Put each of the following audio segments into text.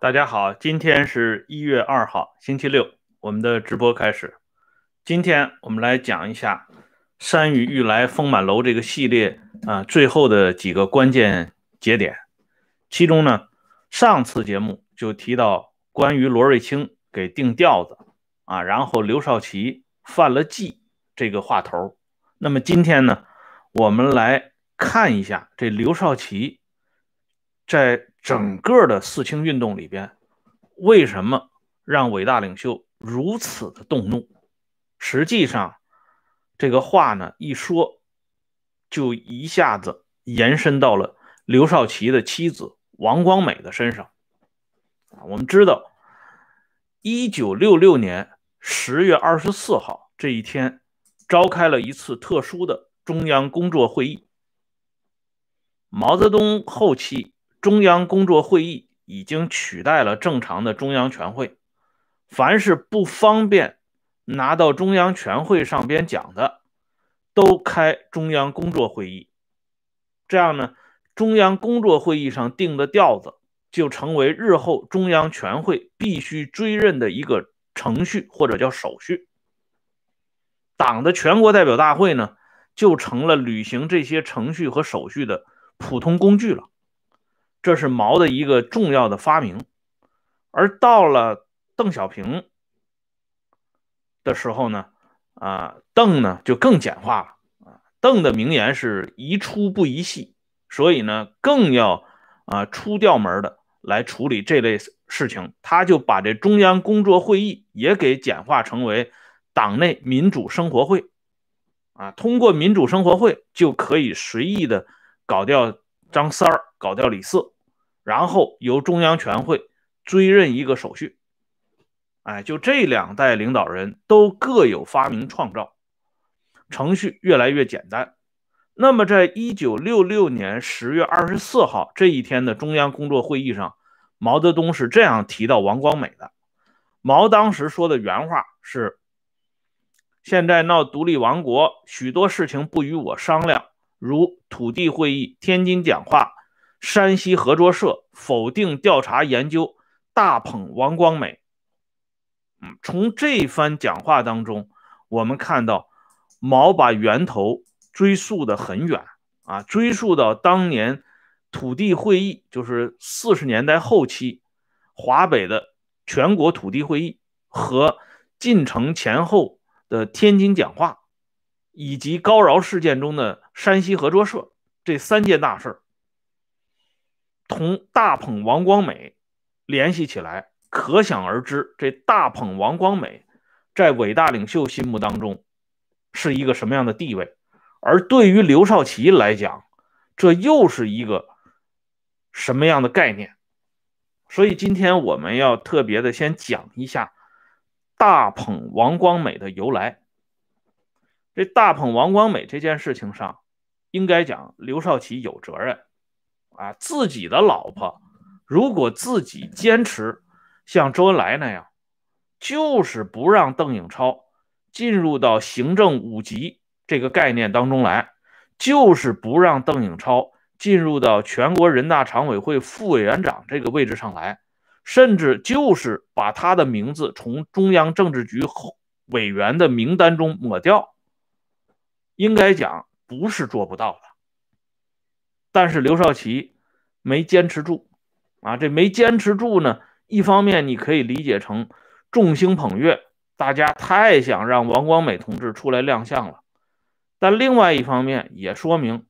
大家好，今天是一月二号，星期六，我们的直播开始。今天我们来讲一下《山雨欲来风满楼》这个系列啊，最后的几个关键节点。其中呢，上次节目就提到关于罗瑞卿给定调子啊，然后刘少奇犯了忌这个话头。那么今天呢，我们来看一下这刘少奇在整个的四清运动里边，为什么让伟大领袖如此的动怒。实际上，这个话呢一说，就一下子延伸到了刘少奇的妻子王光美的身上。啊，我们知道，一九六六年十月二十四号这一天，召开了一次特殊的中央工作会议。毛泽东后期，中央工作会议已经取代了正常的中央全会，凡是不方便。拿到中央全会上边讲的，都开中央工作会议，这样呢，中央工作会议上定的调子就成为日后中央全会必须追认的一个程序或者叫手续。党的全国代表大会呢，就成了履行这些程序和手续的普通工具了。这是毛的一个重要的发明，而到了邓小平。的时候呢，啊，邓呢就更简化了啊。邓的名言是宜出不宜细，所以呢，更要啊出调门的来处理这类事情。他就把这中央工作会议也给简化成为党内民主生活会啊。通过民主生活会就可以随意的搞掉张三儿，搞掉李四，然后由中央全会追认一个手续。哎，就这两代领导人都各有发明创造，程序越来越简单。那么，在一九六六年十月二十四号这一天的中央工作会议上，毛泽东是这样提到王光美的。毛当时说的原话是：“现在闹独立王国，许多事情不与我商量，如土地会议、天津讲话、山西合作社否定调查研究，大捧王光美。”嗯，从这番讲话当中，我们看到毛把源头追溯的很远啊，追溯到当年土地会议，就是四十年代后期华北的全国土地会议和进城前后的天津讲话，以及高饶事件中的山西合作社这三件大事同大捧王光美联系起来。可想而知，这大捧王光美在伟大领袖心目当中是一个什么样的地位？而对于刘少奇来讲，这又是一个什么样的概念？所以今天我们要特别的先讲一下大捧王光美的由来。这大捧王光美这件事情上，应该讲刘少奇有责任啊！自己的老婆如果自己坚持。像周恩来那样，就是不让邓颖超进入到行政五级这个概念当中来，就是不让邓颖超进入到全国人大常委会副委员长这个位置上来，甚至就是把他的名字从中央政治局委员的名单中抹掉。应该讲不是做不到的，但是刘少奇没坚持住啊，这没坚持住呢。一方面，你可以理解成众星捧月，大家太想让王光美同志出来亮相了；但另外一方面，也说明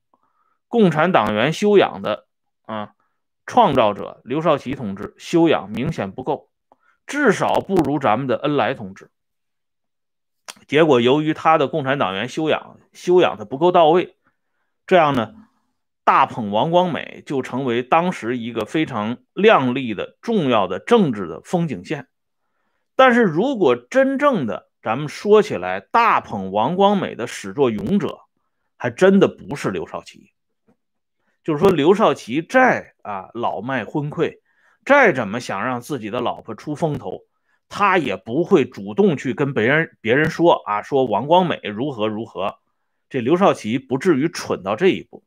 共产党员修养的啊创造者刘少奇同志修养明显不够，至少不如咱们的恩来同志。结果，由于他的共产党员修养修养的不够到位，这样呢？大捧王光美就成为当时一个非常亮丽的、重要的政治的风景线。但是如果真正的咱们说起来，大捧王光美的始作俑者，还真的不是刘少奇。就是说，刘少奇再啊老迈昏聩，再怎么想让自己的老婆出风头，他也不会主动去跟别人别人说啊，说王光美如何如何。这刘少奇不至于蠢到这一步。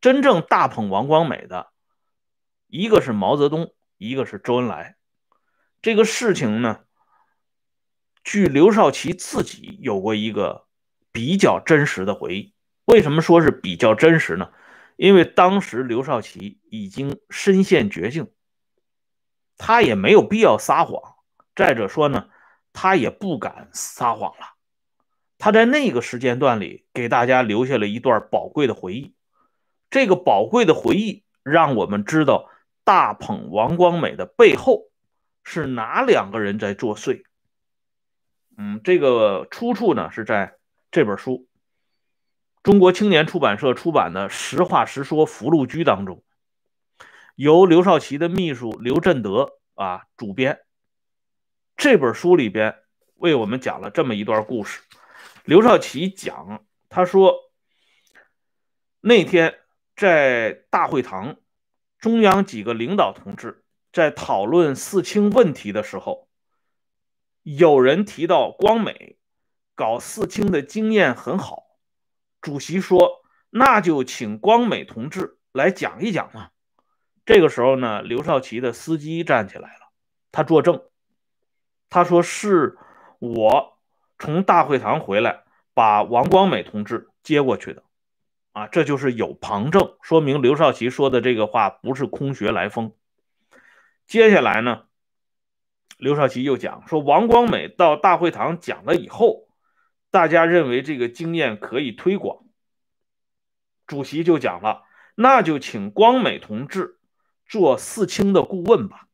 真正大捧王光美的，一个是毛泽东，一个是周恩来。这个事情呢，据刘少奇自己有过一个比较真实的回忆。为什么说是比较真实呢？因为当时刘少奇已经身陷绝境，他也没有必要撒谎。再者说呢，他也不敢撒谎了。他在那个时间段里给大家留下了一段宝贵的回忆。这个宝贵的回忆让我们知道大捧王光美的背后是哪两个人在作祟。嗯，这个出处呢是在这本书，中国青年出版社出版的《实话实说福禄居》当中，由刘少奇的秘书刘振德啊主编。这本书里边为我们讲了这么一段故事。刘少奇讲，他说那天在大会堂，中央几个领导同志在讨论四清问题的时候，有人提到光美搞四清的经验很好，主席说那就请光美同志来讲一讲嘛。这个时候呢，刘少奇的司机站起来了，他作证。他说：“是我从大会堂回来，把王光美同志接过去的，啊，这就是有旁证，说明刘少奇说的这个话不是空穴来风。接下来呢，刘少奇又讲说，王光美到大会堂讲了以后，大家认为这个经验可以推广，主席就讲了，那就请光美同志做四清的顾问吧。”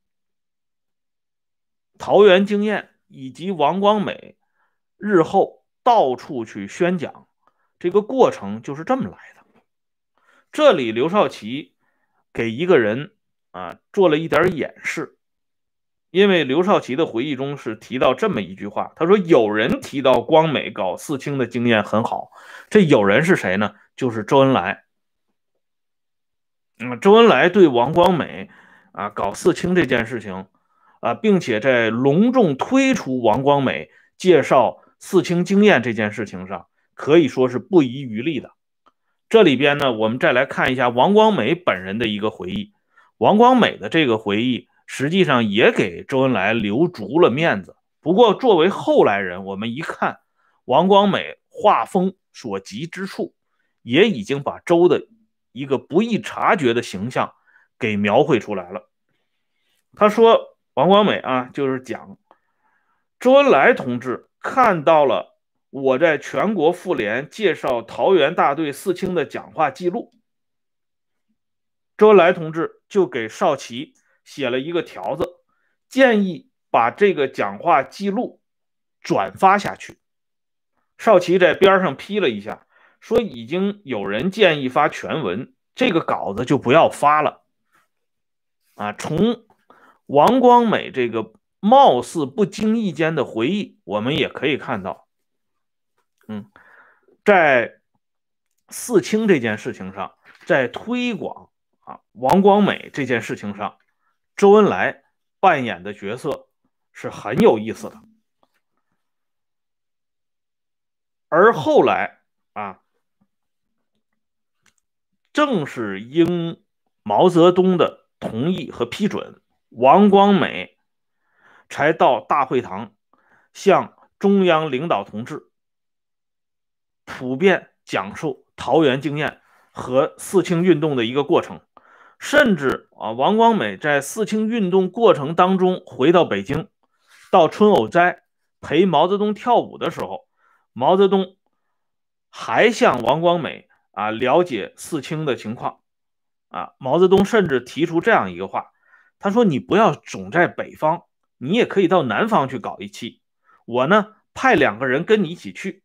桃园经验以及王光美日后到处去宣讲，这个过程就是这么来的。这里刘少奇给一个人啊做了一点演示，因为刘少奇的回忆中是提到这么一句话，他说有人提到光美搞四清的经验很好，这有人是谁呢？就是周恩来。嗯，周恩来对王光美啊搞四清这件事情。啊，并且在隆重推出王光美介绍四清经验这件事情上，可以说是不遗余力的。这里边呢，我们再来看一下王光美本人的一个回忆。王光美的这个回忆，实际上也给周恩来留足了面子。不过，作为后来人，我们一看王光美画风所及之处，也已经把周的一个不易察觉的形象给描绘出来了。他说。王光美啊，就是讲周恩来同志看到了我在全国妇联介绍桃园大队四清的讲话记录，周恩来同志就给少奇写了一个条子，建议把这个讲话记录转发下去。少奇在边上批了一下，说已经有人建议发全文，这个稿子就不要发了。啊，从。王光美这个貌似不经意间的回忆，我们也可以看到，嗯，在四清这件事情上，在推广啊王光美这件事情上，周恩来扮演的角色是很有意思的。而后来啊，正是应毛泽东的同意和批准。王光美才到大会堂，向中央领导同志普遍讲述桃园经验和四清运动的一个过程，甚至啊，王光美在四清运动过程当中回到北京，到春藕斋陪毛泽东跳舞的时候，毛泽东还向王光美啊了解四清的情况，啊，毛泽东甚至提出这样一个话。他说：“你不要总在北方，你也可以到南方去搞一期。我呢，派两个人跟你一起去。”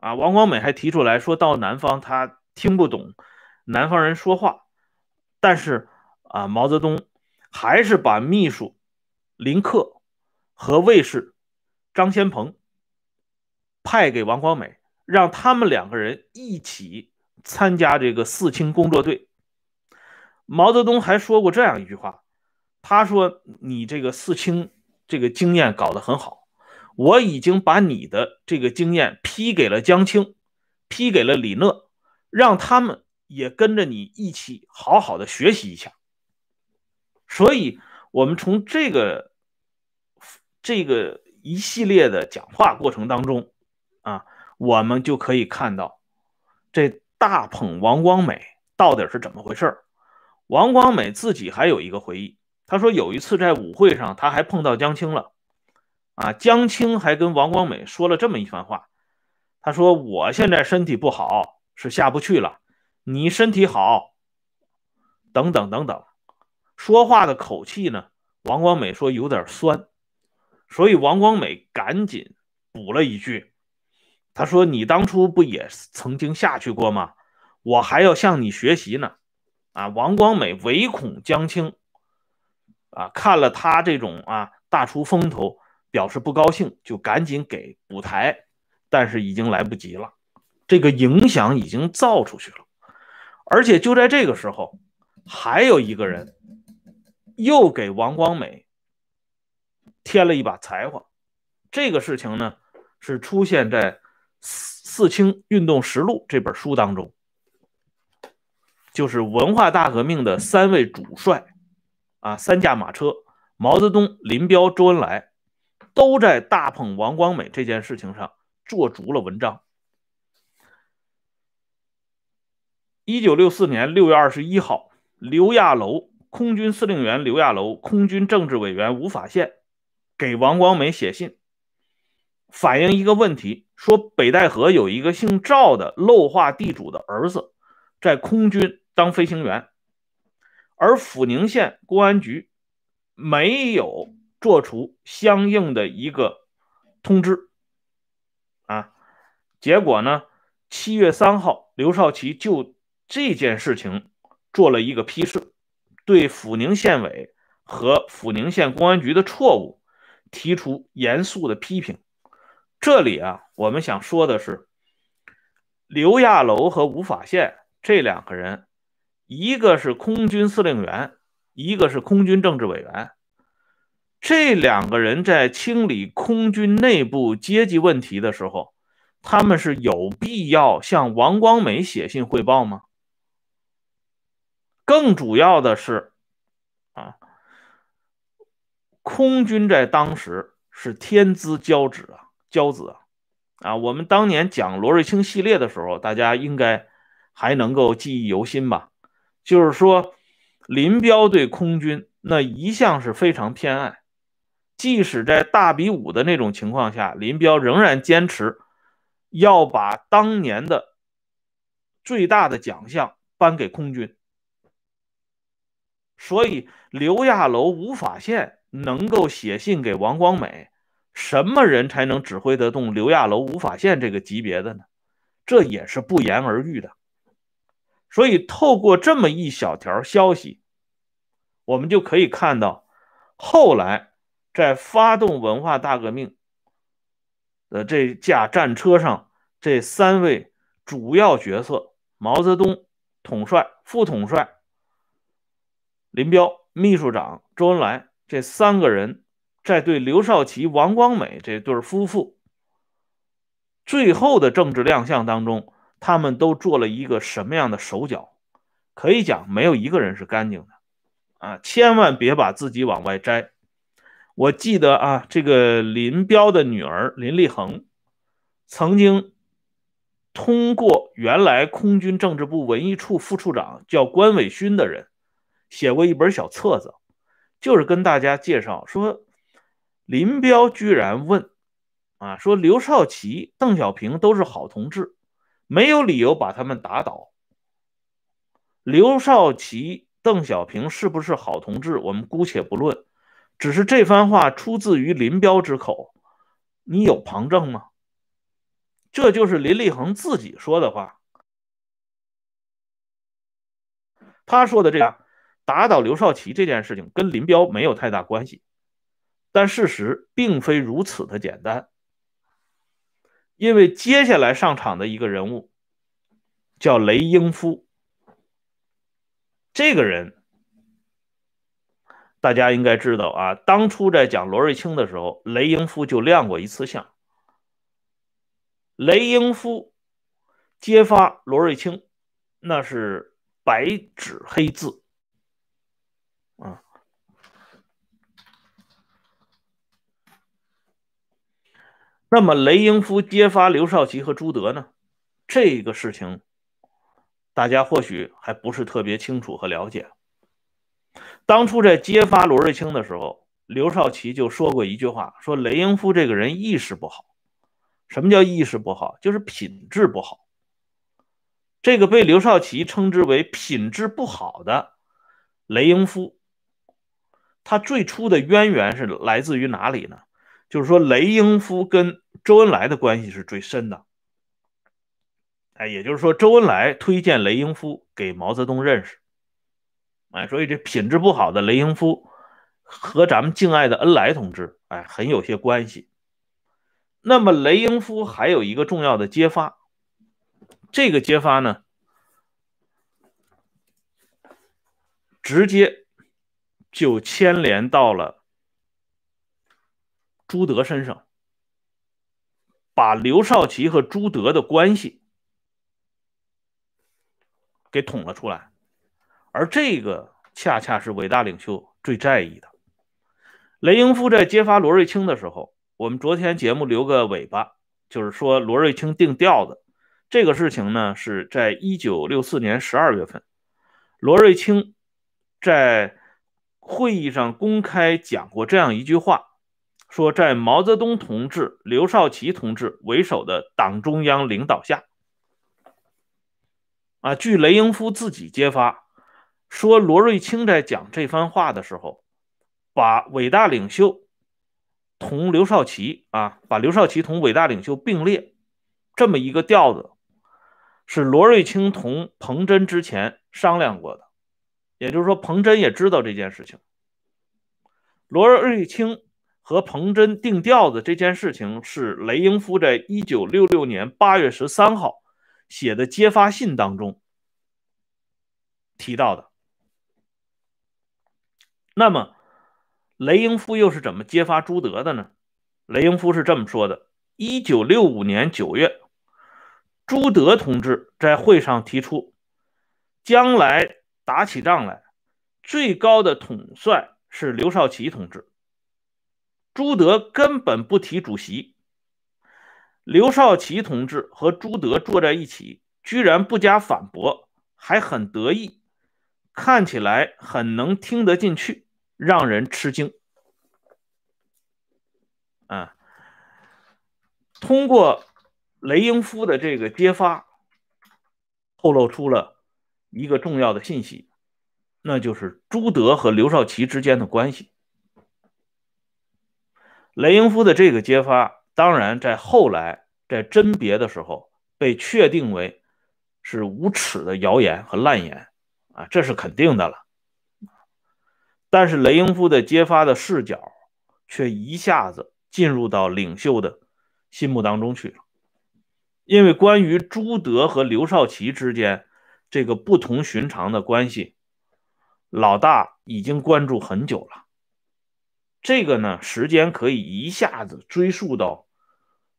啊，王光美还提出来说，到南方他听不懂南方人说话，但是啊，毛泽东还是把秘书林克和卫士张先鹏派给王光美，让他们两个人一起参加这个四清工作队。毛泽东还说过这样一句话。他说：“你这个四清这个经验搞得很好，我已经把你的这个经验批给了江青，批给了李讷，让他们也跟着你一起好好的学习一下。所以，我们从这个这个一系列的讲话过程当中啊，我们就可以看到这大捧王光美到底是怎么回事王光美自己还有一个回忆，他说有一次在舞会上，他还碰到江青了。啊，江青还跟王光美说了这么一番话，他说：“我现在身体不好，是下不去了。你身体好，等等等等。”说话的口气呢，王光美说有点酸，所以王光美赶紧补了一句：“他说你当初不也曾经下去过吗？我还要向你学习呢。”啊，王光美唯恐江青啊看了他这种啊大出风头。表示不高兴，就赶紧给补台，但是已经来不及了，这个影响已经造出去了。而且就在这个时候，还有一个人又给王光美添了一把才华。这个事情呢，是出现在《四清运动实录》这本书当中，就是文化大革命的三位主帅啊，三驾马车：毛泽东、林彪、周恩来。都在大捧王光美这件事情上做足了文章。一九六四年六月二十一号，刘亚楼空军司令员刘亚楼、空军政治委员吴法宪给王光美写信，反映一个问题：说北戴河有一个姓赵的漏化地主的儿子在空军当飞行员，而阜宁县公安局没有。做出相应的一个通知啊，结果呢，七月三号，刘少奇就这件事情做了一个批示，对阜宁县委和阜宁县公安局的错误提出严肃的批评。这里啊，我们想说的是，刘亚楼和吴法宪这两个人，一个是空军司令员，一个是空军政治委员。这两个人在清理空军内部阶级问题的时候，他们是有必要向王光美写信汇报吗？更主要的是，啊，空军在当时是天资骄子啊，骄子啊，啊，我们当年讲罗瑞卿系列的时候，大家应该还能够记忆犹新吧？就是说，林彪对空军那一向是非常偏爱。即使在大比武的那种情况下，林彪仍然坚持要把当年的最大的奖项颁给空军。所以刘亚楼、吴法宪能够写信给王光美，什么人才能指挥得动刘亚楼、吴法宪这个级别的呢？这也是不言而喻的。所以透过这么一小条消息，我们就可以看到后来。在发动文化大革命的这架战车上，这三位主要角色：毛泽东统帅、副统帅林彪、秘书长周恩来，这三个人在对刘少奇、王光美这对夫妇最后的政治亮相当中，他们都做了一个什么样的手脚？可以讲，没有一个人是干净的啊！千万别把自己往外摘。我记得啊，这个林彪的女儿林立恒，曾经通过原来空军政治部文艺处副处长叫关伟勋的人，写过一本小册子，就是跟大家介绍说，林彪居然问啊，说刘少奇、邓小平都是好同志，没有理由把他们打倒。刘少奇、邓小平是不是好同志，我们姑且不论。只是这番话出自于林彪之口，你有旁证吗？这就是林立恒自己说的话。他说的这样打倒刘少奇这件事情跟林彪没有太大关系，但事实并非如此的简单。因为接下来上场的一个人物叫雷英夫，这个人。大家应该知道啊，当初在讲罗瑞卿的时候，雷英夫就亮过一次相。雷英夫揭发罗瑞卿那是白纸黑字那么雷英夫揭发刘少奇和朱德呢？这个事情大家或许还不是特别清楚和了解。当初在揭发罗瑞卿的时候，刘少奇就说过一句话：“说雷英夫这个人意识不好。什么叫意识不好？就是品质不好。这个被刘少奇称之为品质不好的雷英夫，他最初的渊源是来自于哪里呢？就是说雷英夫跟周恩来的关系是最深的，哎，也就是说，周恩来推荐雷英夫给毛泽东认识，哎，所以这品质不好的雷英夫和咱们敬爱的恩来同志，哎，很有些关系。那么雷英夫还有一个重要的揭发，这个揭发呢，直接就牵连到了朱德身上。把刘少奇和朱德的关系给捅了出来，而这个恰恰是伟大领袖最在意的。雷英夫在揭发罗瑞卿的时候，我们昨天节目留个尾巴，就是说罗瑞卿定调子这个事情呢，是在一九六四年十二月份，罗瑞卿在会议上公开讲过这样一句话。说，在毛泽东同志、刘少奇同志为首的党中央领导下，啊，据雷英夫自己揭发，说罗瑞卿在讲这番话的时候，把伟大领袖同刘少奇啊，把刘少奇同伟大领袖并列，这么一个调子，是罗瑞卿同彭真之前商量过的，也就是说，彭真也知道这件事情，罗瑞卿。和彭真定调子这件事情是雷英夫在一九六六年八月十三号写的揭发信当中提到的。那么，雷英夫又是怎么揭发朱德的呢？雷英夫是这么说的：一九六五年九月，朱德同志在会上提出，将来打起仗来，最高的统帅是刘少奇同志。朱德根本不提主席，刘少奇同志和朱德坐在一起，居然不加反驳，还很得意，看起来很能听得进去，让人吃惊。啊，通过雷英夫的这个揭发，透露出了一个重要的信息，那就是朱德和刘少奇之间的关系。雷英夫的这个揭发，当然在后来在甄别的时候被确定为是无耻的谣言和烂言啊，这是肯定的了。但是雷英夫的揭发的视角却一下子进入到领袖的心目当中去了，因为关于朱德和刘少奇之间这个不同寻常的关系，老大已经关注很久了。这个呢，时间可以一下子追溯到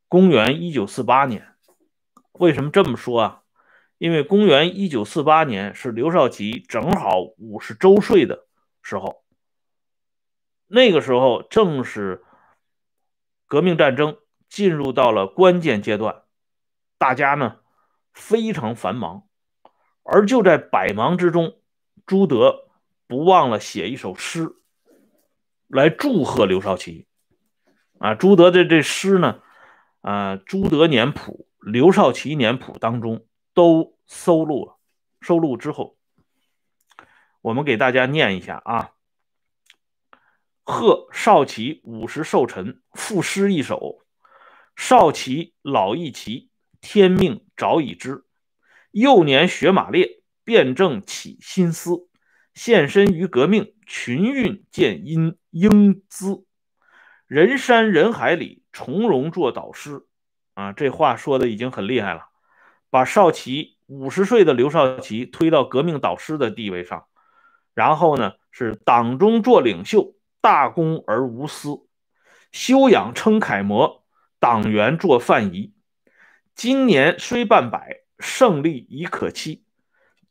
公元一九四八年。为什么这么说啊？因为公元一九四八年是刘少奇正好五十周岁的时候，那个时候正是革命战争进入到了关键阶段，大家呢非常繁忙，而就在百忙之中，朱德不忘了写一首诗。来祝贺刘少奇，啊，朱德的这诗呢，啊，《朱德年谱》《刘少奇年谱》当中都收录了。收录之后，我们给大家念一下啊：“贺少奇五十寿辰，赋诗一首。少奇老易奇，天命早已知。幼年学马列，辩证起心思。献身于革命，群运见英英姿，人山人海里从容做导师。啊，这话说的已经很厉害了，把少奇五十岁的刘少奇推到革命导师的地位上，然后呢是党中做领袖，大公而无私，修养称楷模，党员做范仪。今年虽半百，胜利已可期。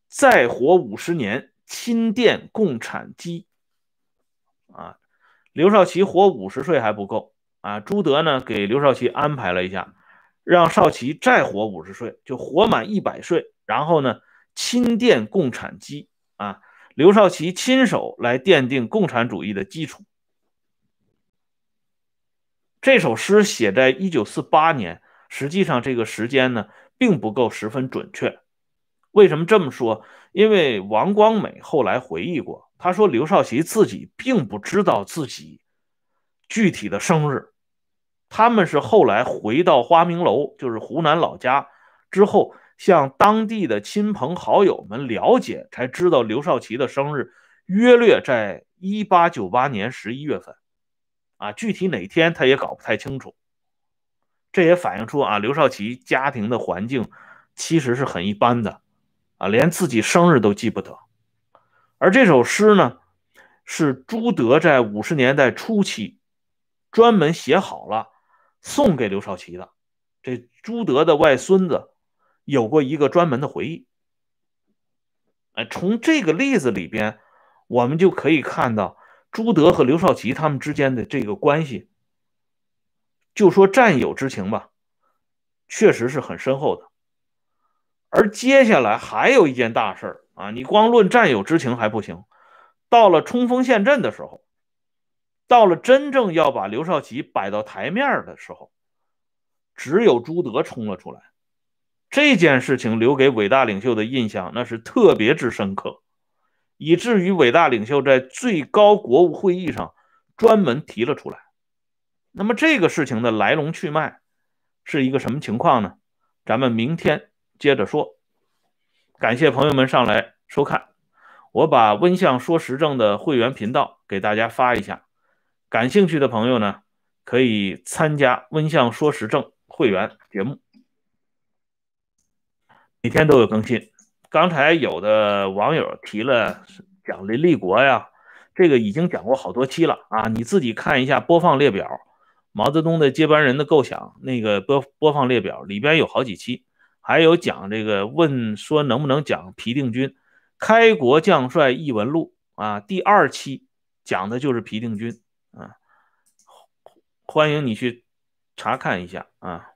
再活五十年，亲奠共产基。刘少奇活五十岁还不够啊！朱德呢，给刘少奇安排了一下，让少奇再活五十岁，就活满一百岁，然后呢，亲奠共产基啊！刘少奇亲手来奠定共产主义的基础。这首诗写在一九四八年，实际上这个时间呢，并不够十分准确。为什么这么说？因为王光美后来回忆过。他说：“刘少奇自己并不知道自己具体的生日，他们是后来回到花明楼，就是湖南老家之后，向当地的亲朋好友们了解，才知道刘少奇的生日约略在一八九八年十一月份，啊，具体哪天他也搞不太清楚。这也反映出啊，刘少奇家庭的环境其实是很一般的，啊，连自己生日都记不得。”而这首诗呢，是朱德在五十年代初期专门写好了，送给刘少奇的。这朱德的外孙子有过一个专门的回忆。哎，从这个例子里边，我们就可以看到朱德和刘少奇他们之间的这个关系，就说战友之情吧，确实是很深厚的。而接下来还有一件大事儿。啊，你光论战友之情还不行，到了冲锋陷阵的时候，到了真正要把刘少奇摆到台面的时候，只有朱德冲了出来。这件事情留给伟大领袖的印象那是特别之深刻，以至于伟大领袖在最高国务会议上专门提了出来。那么这个事情的来龙去脉是一个什么情况呢？咱们明天接着说。感谢朋友们上来收看，我把温相说时政的会员频道给大家发一下，感兴趣的朋友呢可以参加温相说时政会员节目，每天都有更新。刚才有的网友提了讲林立国呀，这个已经讲过好多期了啊，你自己看一下播放列表，毛泽东的接班人的构想那个播播放列表里边有好几期。还有讲这个问说能不能讲皮定均《开国将帅异闻录》啊？第二期讲的就是皮定均啊，欢迎你去查看一下啊。